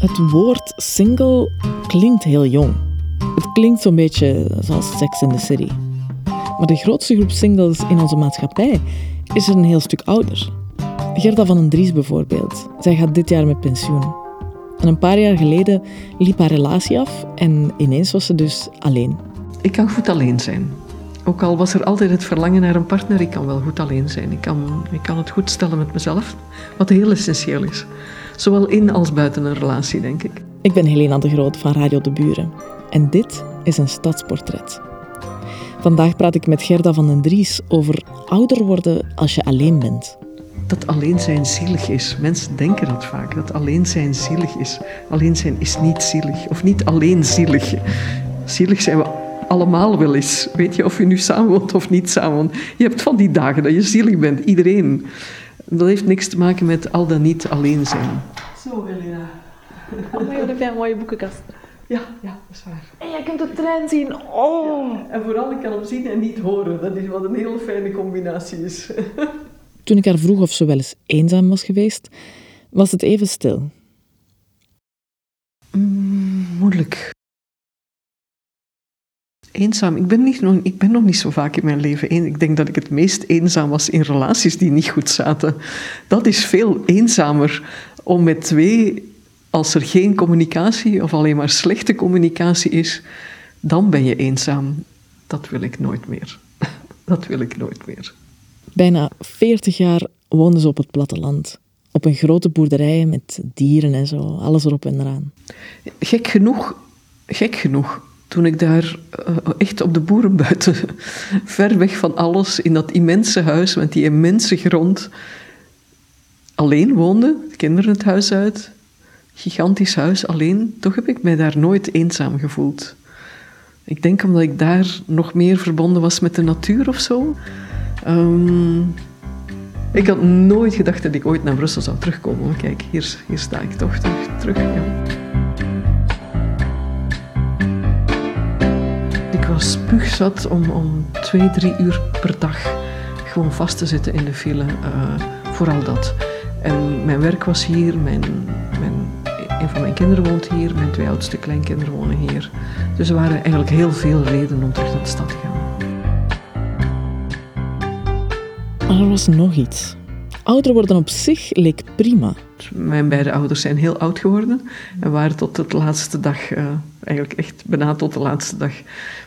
Het woord single klinkt heel jong. Het klinkt zo'n beetje zoals Sex in the City. Maar de grootste groep singles in onze maatschappij is er een heel stuk ouder. Gerda van den Dries bijvoorbeeld. Zij gaat dit jaar met pensioen. En een paar jaar geleden liep haar relatie af en ineens was ze dus alleen. Ik kan goed alleen zijn. Ook al was er altijd het verlangen naar een partner, ik kan wel goed alleen zijn. Ik kan, ik kan het goed stellen met mezelf, wat heel essentieel is. Zowel in als buiten een relatie, denk ik. Ik ben Helena de Groot van Radio de Buren. En dit is een stadsportret. Vandaag praat ik met Gerda van den Dries over ouder worden als je alleen bent. Dat alleen zijn zielig is. Mensen denken dat vaak, dat alleen zijn zielig is. Alleen zijn is niet zielig, of niet alleen zielig. Zielig zijn we allemaal wel eens. Weet je, of je nu samenwoont of niet samenwoont. Je hebt van die dagen dat je zielig bent, iedereen. Dat heeft niks te maken met al dan niet alleen zijn. Zo, Helena. Oh, maar heb jij een mooie boekenkast. Ja, ja, dat is waar. En jij kunt de trein zien. Oh! En vooral, ik kan hem zien en niet horen. Dat is wat een hele fijne combinatie is. Toen ik haar vroeg of ze wel eens eenzaam was geweest, was het even stil. Mm, moeilijk. Eenzaam. Ik ben, niet, nog, ik ben nog niet zo vaak in mijn leven een. Ik denk dat ik het meest eenzaam was in relaties die niet goed zaten. Dat is veel eenzamer om met twee, als er geen communicatie of alleen maar slechte communicatie is, dan ben je eenzaam. Dat wil ik nooit meer. Dat wil ik nooit meer. Bijna 40 jaar woonden ze op het platteland. Op een grote boerderij met dieren en zo, alles erop en eraan. Gek genoeg, gek genoeg, toen ik daar uh, echt op de boerenbuiten, ver weg van alles, in dat immense huis met die immense grond, alleen woonde, kinderen het huis uit, gigantisch huis alleen, toch heb ik mij daar nooit eenzaam gevoeld. Ik denk omdat ik daar nog meer verbonden was met de natuur of zo. Um, ik had nooit gedacht dat ik ooit naar Brussel zou terugkomen. Maar kijk, hier, hier sta ik toch terug. Ik was spuugzat om, om twee, drie uur per dag gewoon vast te zitten in de file. Uh, vooral dat. En mijn werk was hier, mijn, mijn, een van mijn kinderen woont hier, mijn twee oudste kleinkinderen wonen hier. Dus er waren eigenlijk heel veel redenen om terug naar de stad te gaan. Er was nog iets. Ouder worden op zich leek prima. Mijn beide ouders zijn heel oud geworden en waren tot de laatste dag, uh, eigenlijk echt bijna tot de laatste dag,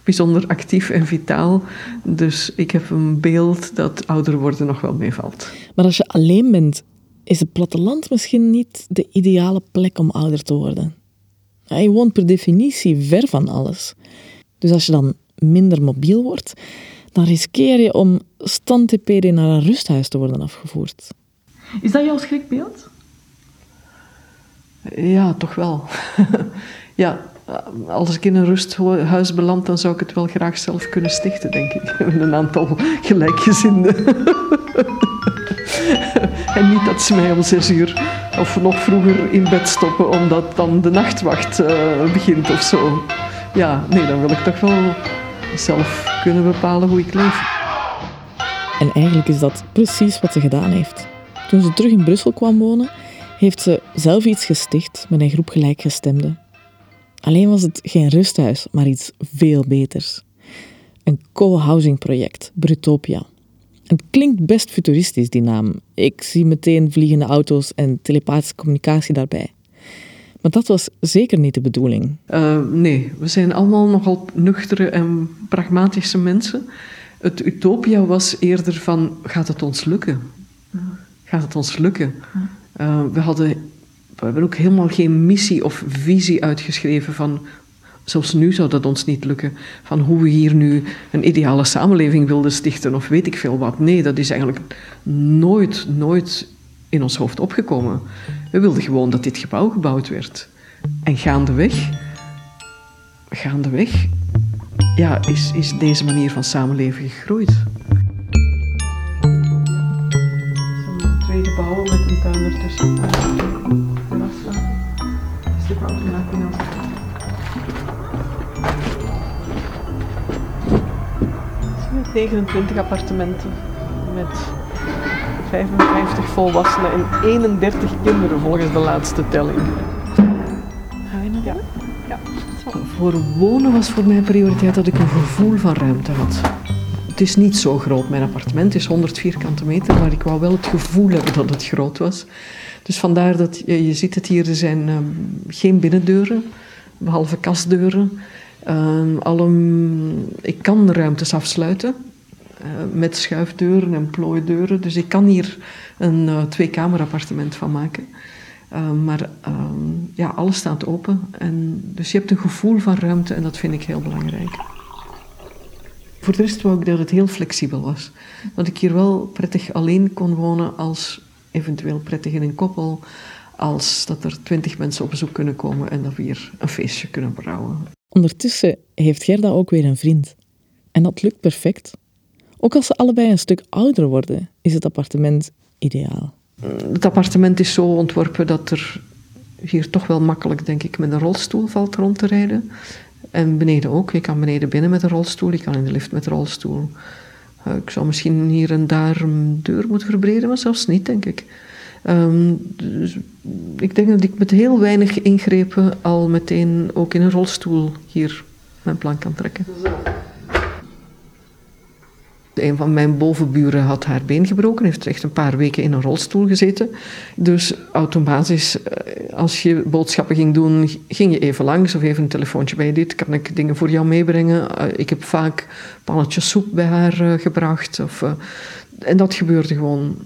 bijzonder actief en vitaal. Dus ik heb een beeld dat ouder worden nog wel meevalt. Maar als je alleen bent, is het platteland misschien niet de ideale plek om ouder te worden. Je woont per definitie ver van alles. Dus als je dan minder mobiel wordt, dan riskeer je om stand-TPD naar een rusthuis te worden afgevoerd. Is dat jouw schrikbeeld? Ja, toch wel. ja, als ik in een rusthuis beland, dan zou ik het wel graag zelf kunnen stichten, denk ik. Met een aantal gelijkgezinden. en niet dat ze mij om zes uur of nog vroeger in bed stoppen, omdat dan de nachtwacht uh, begint of zo. Ja, nee, dan wil ik toch wel zelf kunnen bepalen hoe ik leef. En eigenlijk is dat precies wat ze gedaan heeft. Toen ze terug in Brussel kwam wonen, heeft ze zelf iets gesticht met een groep gelijkgestemden. Alleen was het geen rusthuis, maar iets veel beters. Een co-housing project, Brutopia. Het klinkt best futuristisch, die naam. Ik zie meteen vliegende auto's en telepathische communicatie daarbij. Maar dat was zeker niet de bedoeling. Uh, nee, we zijn allemaal nogal nuchtere en pragmatische mensen. Het utopia was eerder van, gaat het ons lukken? Gaat het ons lukken? Uh, we, hadden, we hebben ook helemaal geen missie of visie uitgeschreven van, zelfs nu zou dat ons niet lukken, van hoe we hier nu een ideale samenleving wilden stichten of weet ik veel wat. Nee, dat is eigenlijk nooit, nooit in ons hoofd opgekomen. We wilden gewoon dat dit gebouw gebouwd werd. En gaandeweg, gaandeweg ja, is, is deze manier van samenleven gegroeid. Twee gebouwen met een tuin ertussen. Stuk automaat in 29 appartementen met 55 volwassenen en 31 kinderen volgens de laatste telling. in ja. ja. Voor wonen was voor mij prioriteit dat ik een gevoel van ruimte had. Het is niet zo groot. Mijn appartement is 100 vierkante meter, maar ik wou wel het gevoel hebben dat het groot was. Dus vandaar dat je, je ziet het hier, er zijn uh, geen binnendeuren, behalve kastdeuren. Uh, alle, ik kan ruimtes afsluiten met schuifdeuren en plooideuren. Dus ik kan hier een uh, twee-kamer-appartement van maken. maar ehm, ja, alles staat open. En, dus je hebt een gevoel van ruimte en dat vind ik heel belangrijk. Voor de rest wou ik dat het heel flexibel was. Dat ik hier wel prettig alleen kon wonen als eventueel prettig in een koppel. Als dat er twintig mensen op bezoek kunnen komen en dat we hier een feestje kunnen brouwen. Ondertussen heeft Gerda ook weer een vriend. En dat lukt perfect. Ook als ze allebei een stuk ouder worden, is het appartement ideaal. Het appartement is zo ontworpen dat er hier toch wel makkelijk, denk ik, met een rolstoel valt rond te rijden. En beneden ook. Je kan beneden binnen met een rolstoel, je kan in de lift met een rolstoel. Uh, ik zou misschien hier en daar een deur moeten verbreden, maar zelfs niet, denk ik. Um, dus ik denk dat ik met heel weinig ingrepen al meteen ook in een rolstoel hier mijn plan kan trekken. Een van mijn bovenburen had haar been gebroken, heeft echt een paar weken in een rolstoel gezeten. Dus automatisch, eh, als je boodschappen ging doen, ging je even langs of even een telefoontje bij dit. Kan ik dingen voor jou meebrengen? Eh, ik heb vaak pannetjes soep bij haar eh, gebracht. Of, en dat gebeurde gewoon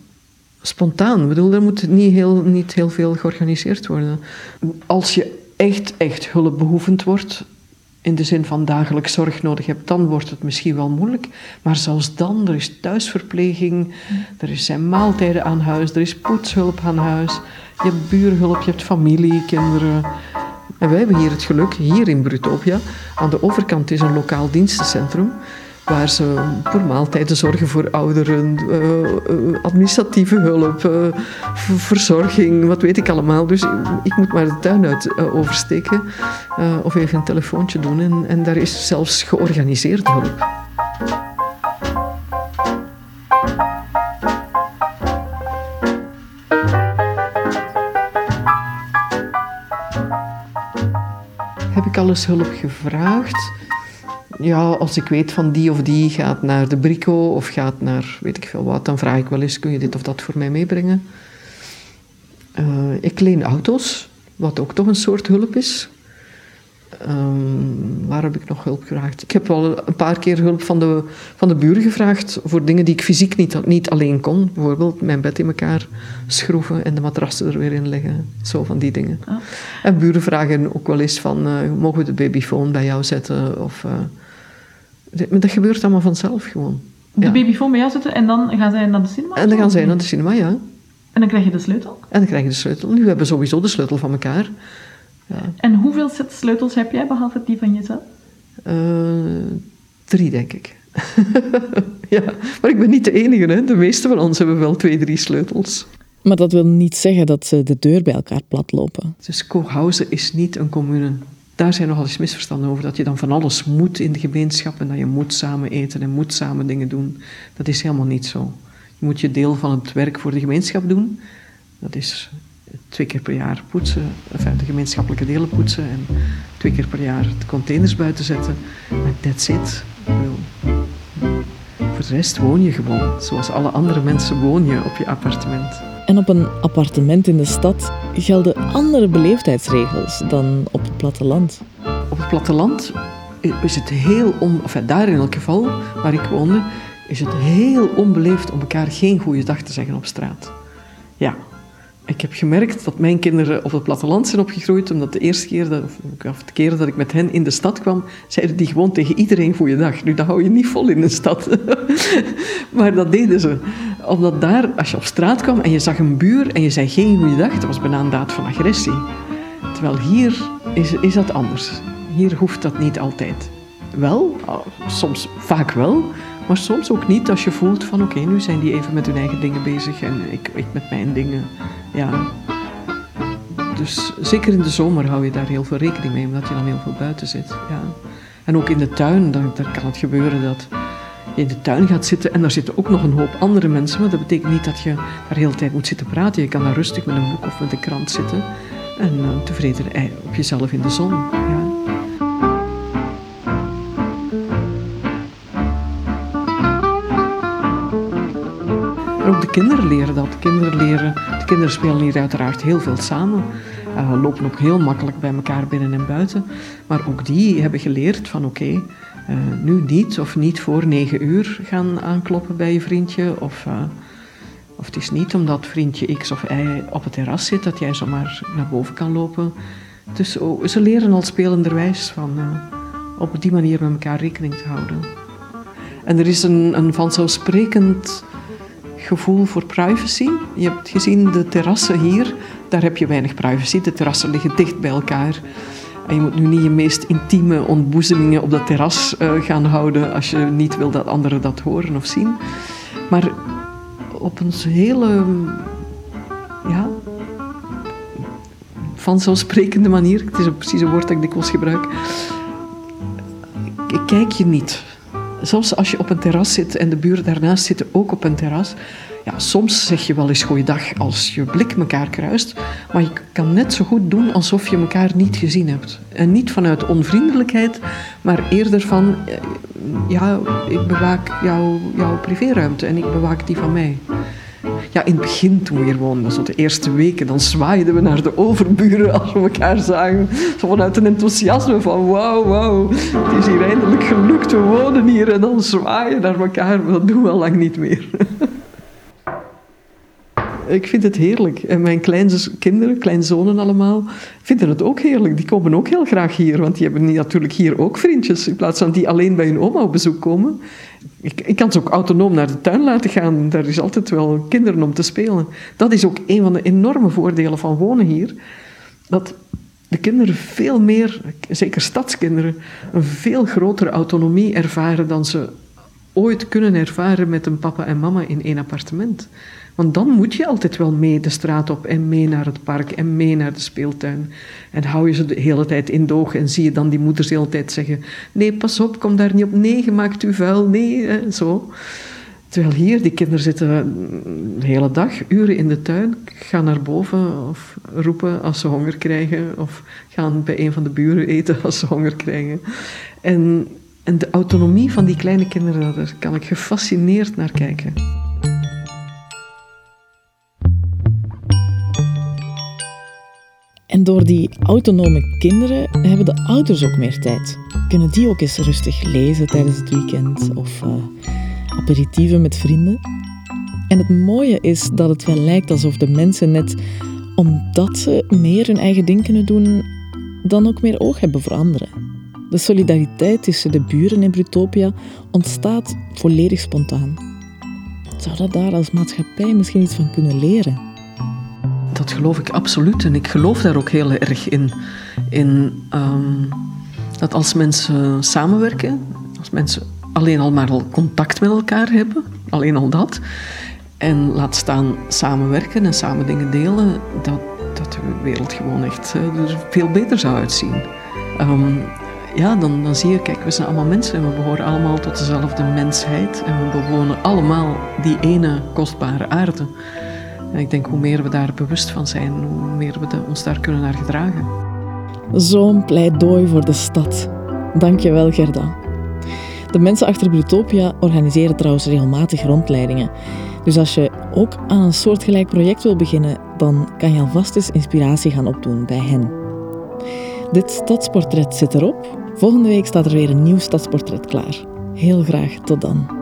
spontaan. Ik bedoel, er moet niet heel, niet heel veel georganiseerd worden. Als je echt, echt hulpbehoevend wordt, in de zin van dagelijks zorg nodig hebt, dan wordt het misschien wel moeilijk. Maar zelfs dan, er is thuisverpleging, er zijn maaltijden aan huis, er is poetshulp aan huis, je hebt buurhulp, je hebt familie, kinderen. En wij hebben hier het geluk, hier in Brutopia, aan de overkant is een lokaal dienstencentrum waar ze voor maaltijden zorgen voor ouderen, uh, administratieve hulp, uh, verzorging, wat weet ik allemaal. Dus ik moet maar de tuin uit oversteken of even een telefoontje doen. En, en daar is zelfs georganiseerde hulp. Heb ik alles hulp gevraagd? Ja, als ik weet van die of die gaat naar de Brico of gaat naar weet ik veel wat, dan vraag ik wel eens: kun je dit of dat voor mij meebrengen? Uh, ik leen auto's, wat ook toch een soort hulp is. Um, waar heb ik nog hulp gevraagd? Ik heb wel een paar keer hulp van de, van de buren gevraagd voor dingen die ik fysiek niet, niet alleen kon. Bijvoorbeeld mijn bed in elkaar schroeven en de matrassen er weer in leggen. Zo van die dingen. Ah. En buren vragen ook wel eens van, uh, mogen we de babyfoon bij jou zetten? Of, uh, maar dat gebeurt allemaal vanzelf gewoon. De ja. babyfoon bij jou zetten en dan gaan zij naar de cinema? En dan gaan zij naar de cinema, ja. En dan krijg je de sleutel? En dan krijg je de sleutel. Nu hebben we sowieso de sleutel van elkaar. Ja. En hoeveel sleutels heb jij, behalve die van jezelf? Uh, drie, denk ik. ja, maar ik ben niet de enige. Hè. De meeste van ons hebben wel twee, drie sleutels. Maar dat wil niet zeggen dat ze de deur bij elkaar platlopen. Dus Kochhausen is niet een commune daar zijn nogal eens misverstanden over. Dat je dan van alles moet in de gemeenschap en dat je moet samen eten en moet samen dingen doen. Dat is helemaal niet zo. Je moet je deel van het werk voor de gemeenschap doen. Dat is twee keer per jaar poetsen, de gemeenschappelijke delen poetsen en twee keer per jaar de containers buiten zetten. En that's it. Voor de rest woon je gewoon. Zoals alle andere mensen woon je op je appartement. En op een appartement in de stad gelden andere beleefdheidsregels dan op het platteland. Op het platteland is het heel, on, daar in elk geval, waar ik woonde, is het heel onbeleefd om elkaar geen goede dag te zeggen op straat. Ja, ik heb gemerkt dat mijn kinderen op het platteland zijn opgegroeid, omdat de eerste keer dat, of de keer dat ik met hen in de stad kwam, zeiden die gewoon tegen iedereen goeiedag. Nu, dat hou je niet vol in de stad. maar dat deden ze. Omdat daar, als je op straat kwam en je zag een buur en je zei geen goeiedag, dat was bijna een daad van agressie. Terwijl hier is, is dat anders. Hier hoeft dat niet altijd. Wel, soms vaak wel, maar soms ook niet als je voelt van oké, nu zijn die even met hun eigen dingen bezig en ik met mijn dingen. Ja. Dus zeker in de zomer hou je daar heel veel rekening mee, omdat je dan heel veel buiten zit. Ja. En ook in de tuin, dan, kan het gebeuren dat je in de tuin gaat zitten en daar zitten ook nog een hoop andere mensen. Maar dat betekent niet dat je daar de hele tijd moet zitten praten. Je kan daar rustig met een boek of met een krant zitten. En uh, tevreden op jezelf in de zon. Ja. Kinderen leren dat. De kinderen, leren, de kinderen spelen hier uiteraard heel veel samen. Uh, lopen ook heel makkelijk bij elkaar binnen en buiten. Maar ook die hebben geleerd van oké, uh, nu niet of niet voor negen uur gaan aankloppen bij je vriendje. Of, uh, of het is niet omdat vriendje X of Y op het terras zit dat jij zomaar naar boven kan lopen. Dus oh, ze leren al spelenderwijs van op die manier met elkaar rekening te houden. En er is een, een vanzelfsprekend gevoel voor privacy. Je hebt gezien de terrassen hier, daar heb je weinig privacy. De terrassen liggen dicht bij elkaar. En je moet nu niet je meest intieme ontboezemingen op dat terras uh, gaan houden als je niet wil dat anderen dat horen of zien. Maar op een hele, ja, vanzelfsprekende manier, het is precies een woord dat ik dikwijls gebruik, kijk je niet zelfs als je op een terras zit en de buren daarnaast zitten ook op een terras. Ja, soms zeg je wel eens goeiedag als je blik elkaar kruist. Maar je kan net zo goed doen alsof je elkaar niet gezien hebt. En niet vanuit onvriendelijkheid, maar eerder van... Eh, ja, ik bewaak jouw, jouw privéruimte en ik bewaak die van mij. Ja, in het begin toen we hier woonden, zo de eerste weken, dan zwaaiden we naar de overburen als we elkaar zagen. Zo vanuit een enthousiasme van wauw, wauw, het is hier eindelijk gelukt, we wonen hier. En dan zwaaien naar elkaar, dat doen we al lang niet meer. Ik vind het heerlijk. En mijn kleinkinderen, kleinzonen allemaal, vinden het ook heerlijk. Die komen ook heel graag hier, want die hebben natuurlijk hier ook vriendjes. In plaats van die alleen bij hun oma op bezoek komen. Ik, ik kan ze ook autonoom naar de tuin laten gaan. Daar is altijd wel kinderen om te spelen. Dat is ook een van de enorme voordelen van wonen hier. Dat de kinderen veel meer, zeker stadskinderen, een veel grotere autonomie ervaren dan ze ooit kunnen ervaren met een papa en mama in één appartement. Want dan moet je altijd wel mee de straat op en mee naar het park en mee naar de speeltuin. En hou je ze de hele tijd in doog en zie je dan die moeders de hele tijd zeggen: Nee, pas op, kom daar niet op. Nee, maakt u vuil. Nee, zo. Terwijl hier, die kinderen zitten de hele dag, uren in de tuin, gaan naar boven of roepen als ze honger krijgen, of gaan bij een van de buren eten als ze honger krijgen. En, en de autonomie van die kleine kinderen, daar kan ik gefascineerd naar kijken. En door die autonome kinderen hebben de ouders ook meer tijd. Kunnen die ook eens rustig lezen tijdens het weekend of uh, aperitieven met vrienden. En het mooie is dat het wel lijkt alsof de mensen net omdat ze meer hun eigen ding kunnen doen, dan ook meer oog hebben voor anderen. De solidariteit tussen de buren in Brutopia ontstaat volledig spontaan. Zou dat daar als maatschappij misschien iets van kunnen leren? Dat geloof ik absoluut. En ik geloof daar ook heel erg in. in um, dat als mensen samenwerken, als mensen alleen al maar al contact met elkaar hebben, alleen al dat, en laat staan samenwerken en samen dingen delen, dat, dat de wereld gewoon echt er veel beter zou uitzien. Um, ja, dan, dan zie je, kijk, we zijn allemaal mensen en we behoren allemaal tot dezelfde mensheid en we bewonen allemaal die ene kostbare aarde. En ik denk hoe meer we daar bewust van zijn, hoe meer we ons daar kunnen naar gedragen. Zo'n pleidooi voor de stad. Dank je wel, Gerda. De mensen achter Brutopia organiseren trouwens regelmatig rondleidingen. Dus als je ook aan een soortgelijk project wil beginnen, dan kan je alvast eens inspiratie gaan opdoen bij hen. Dit stadsportret zit erop. Volgende week staat er weer een nieuw stadsportret klaar. Heel graag tot dan.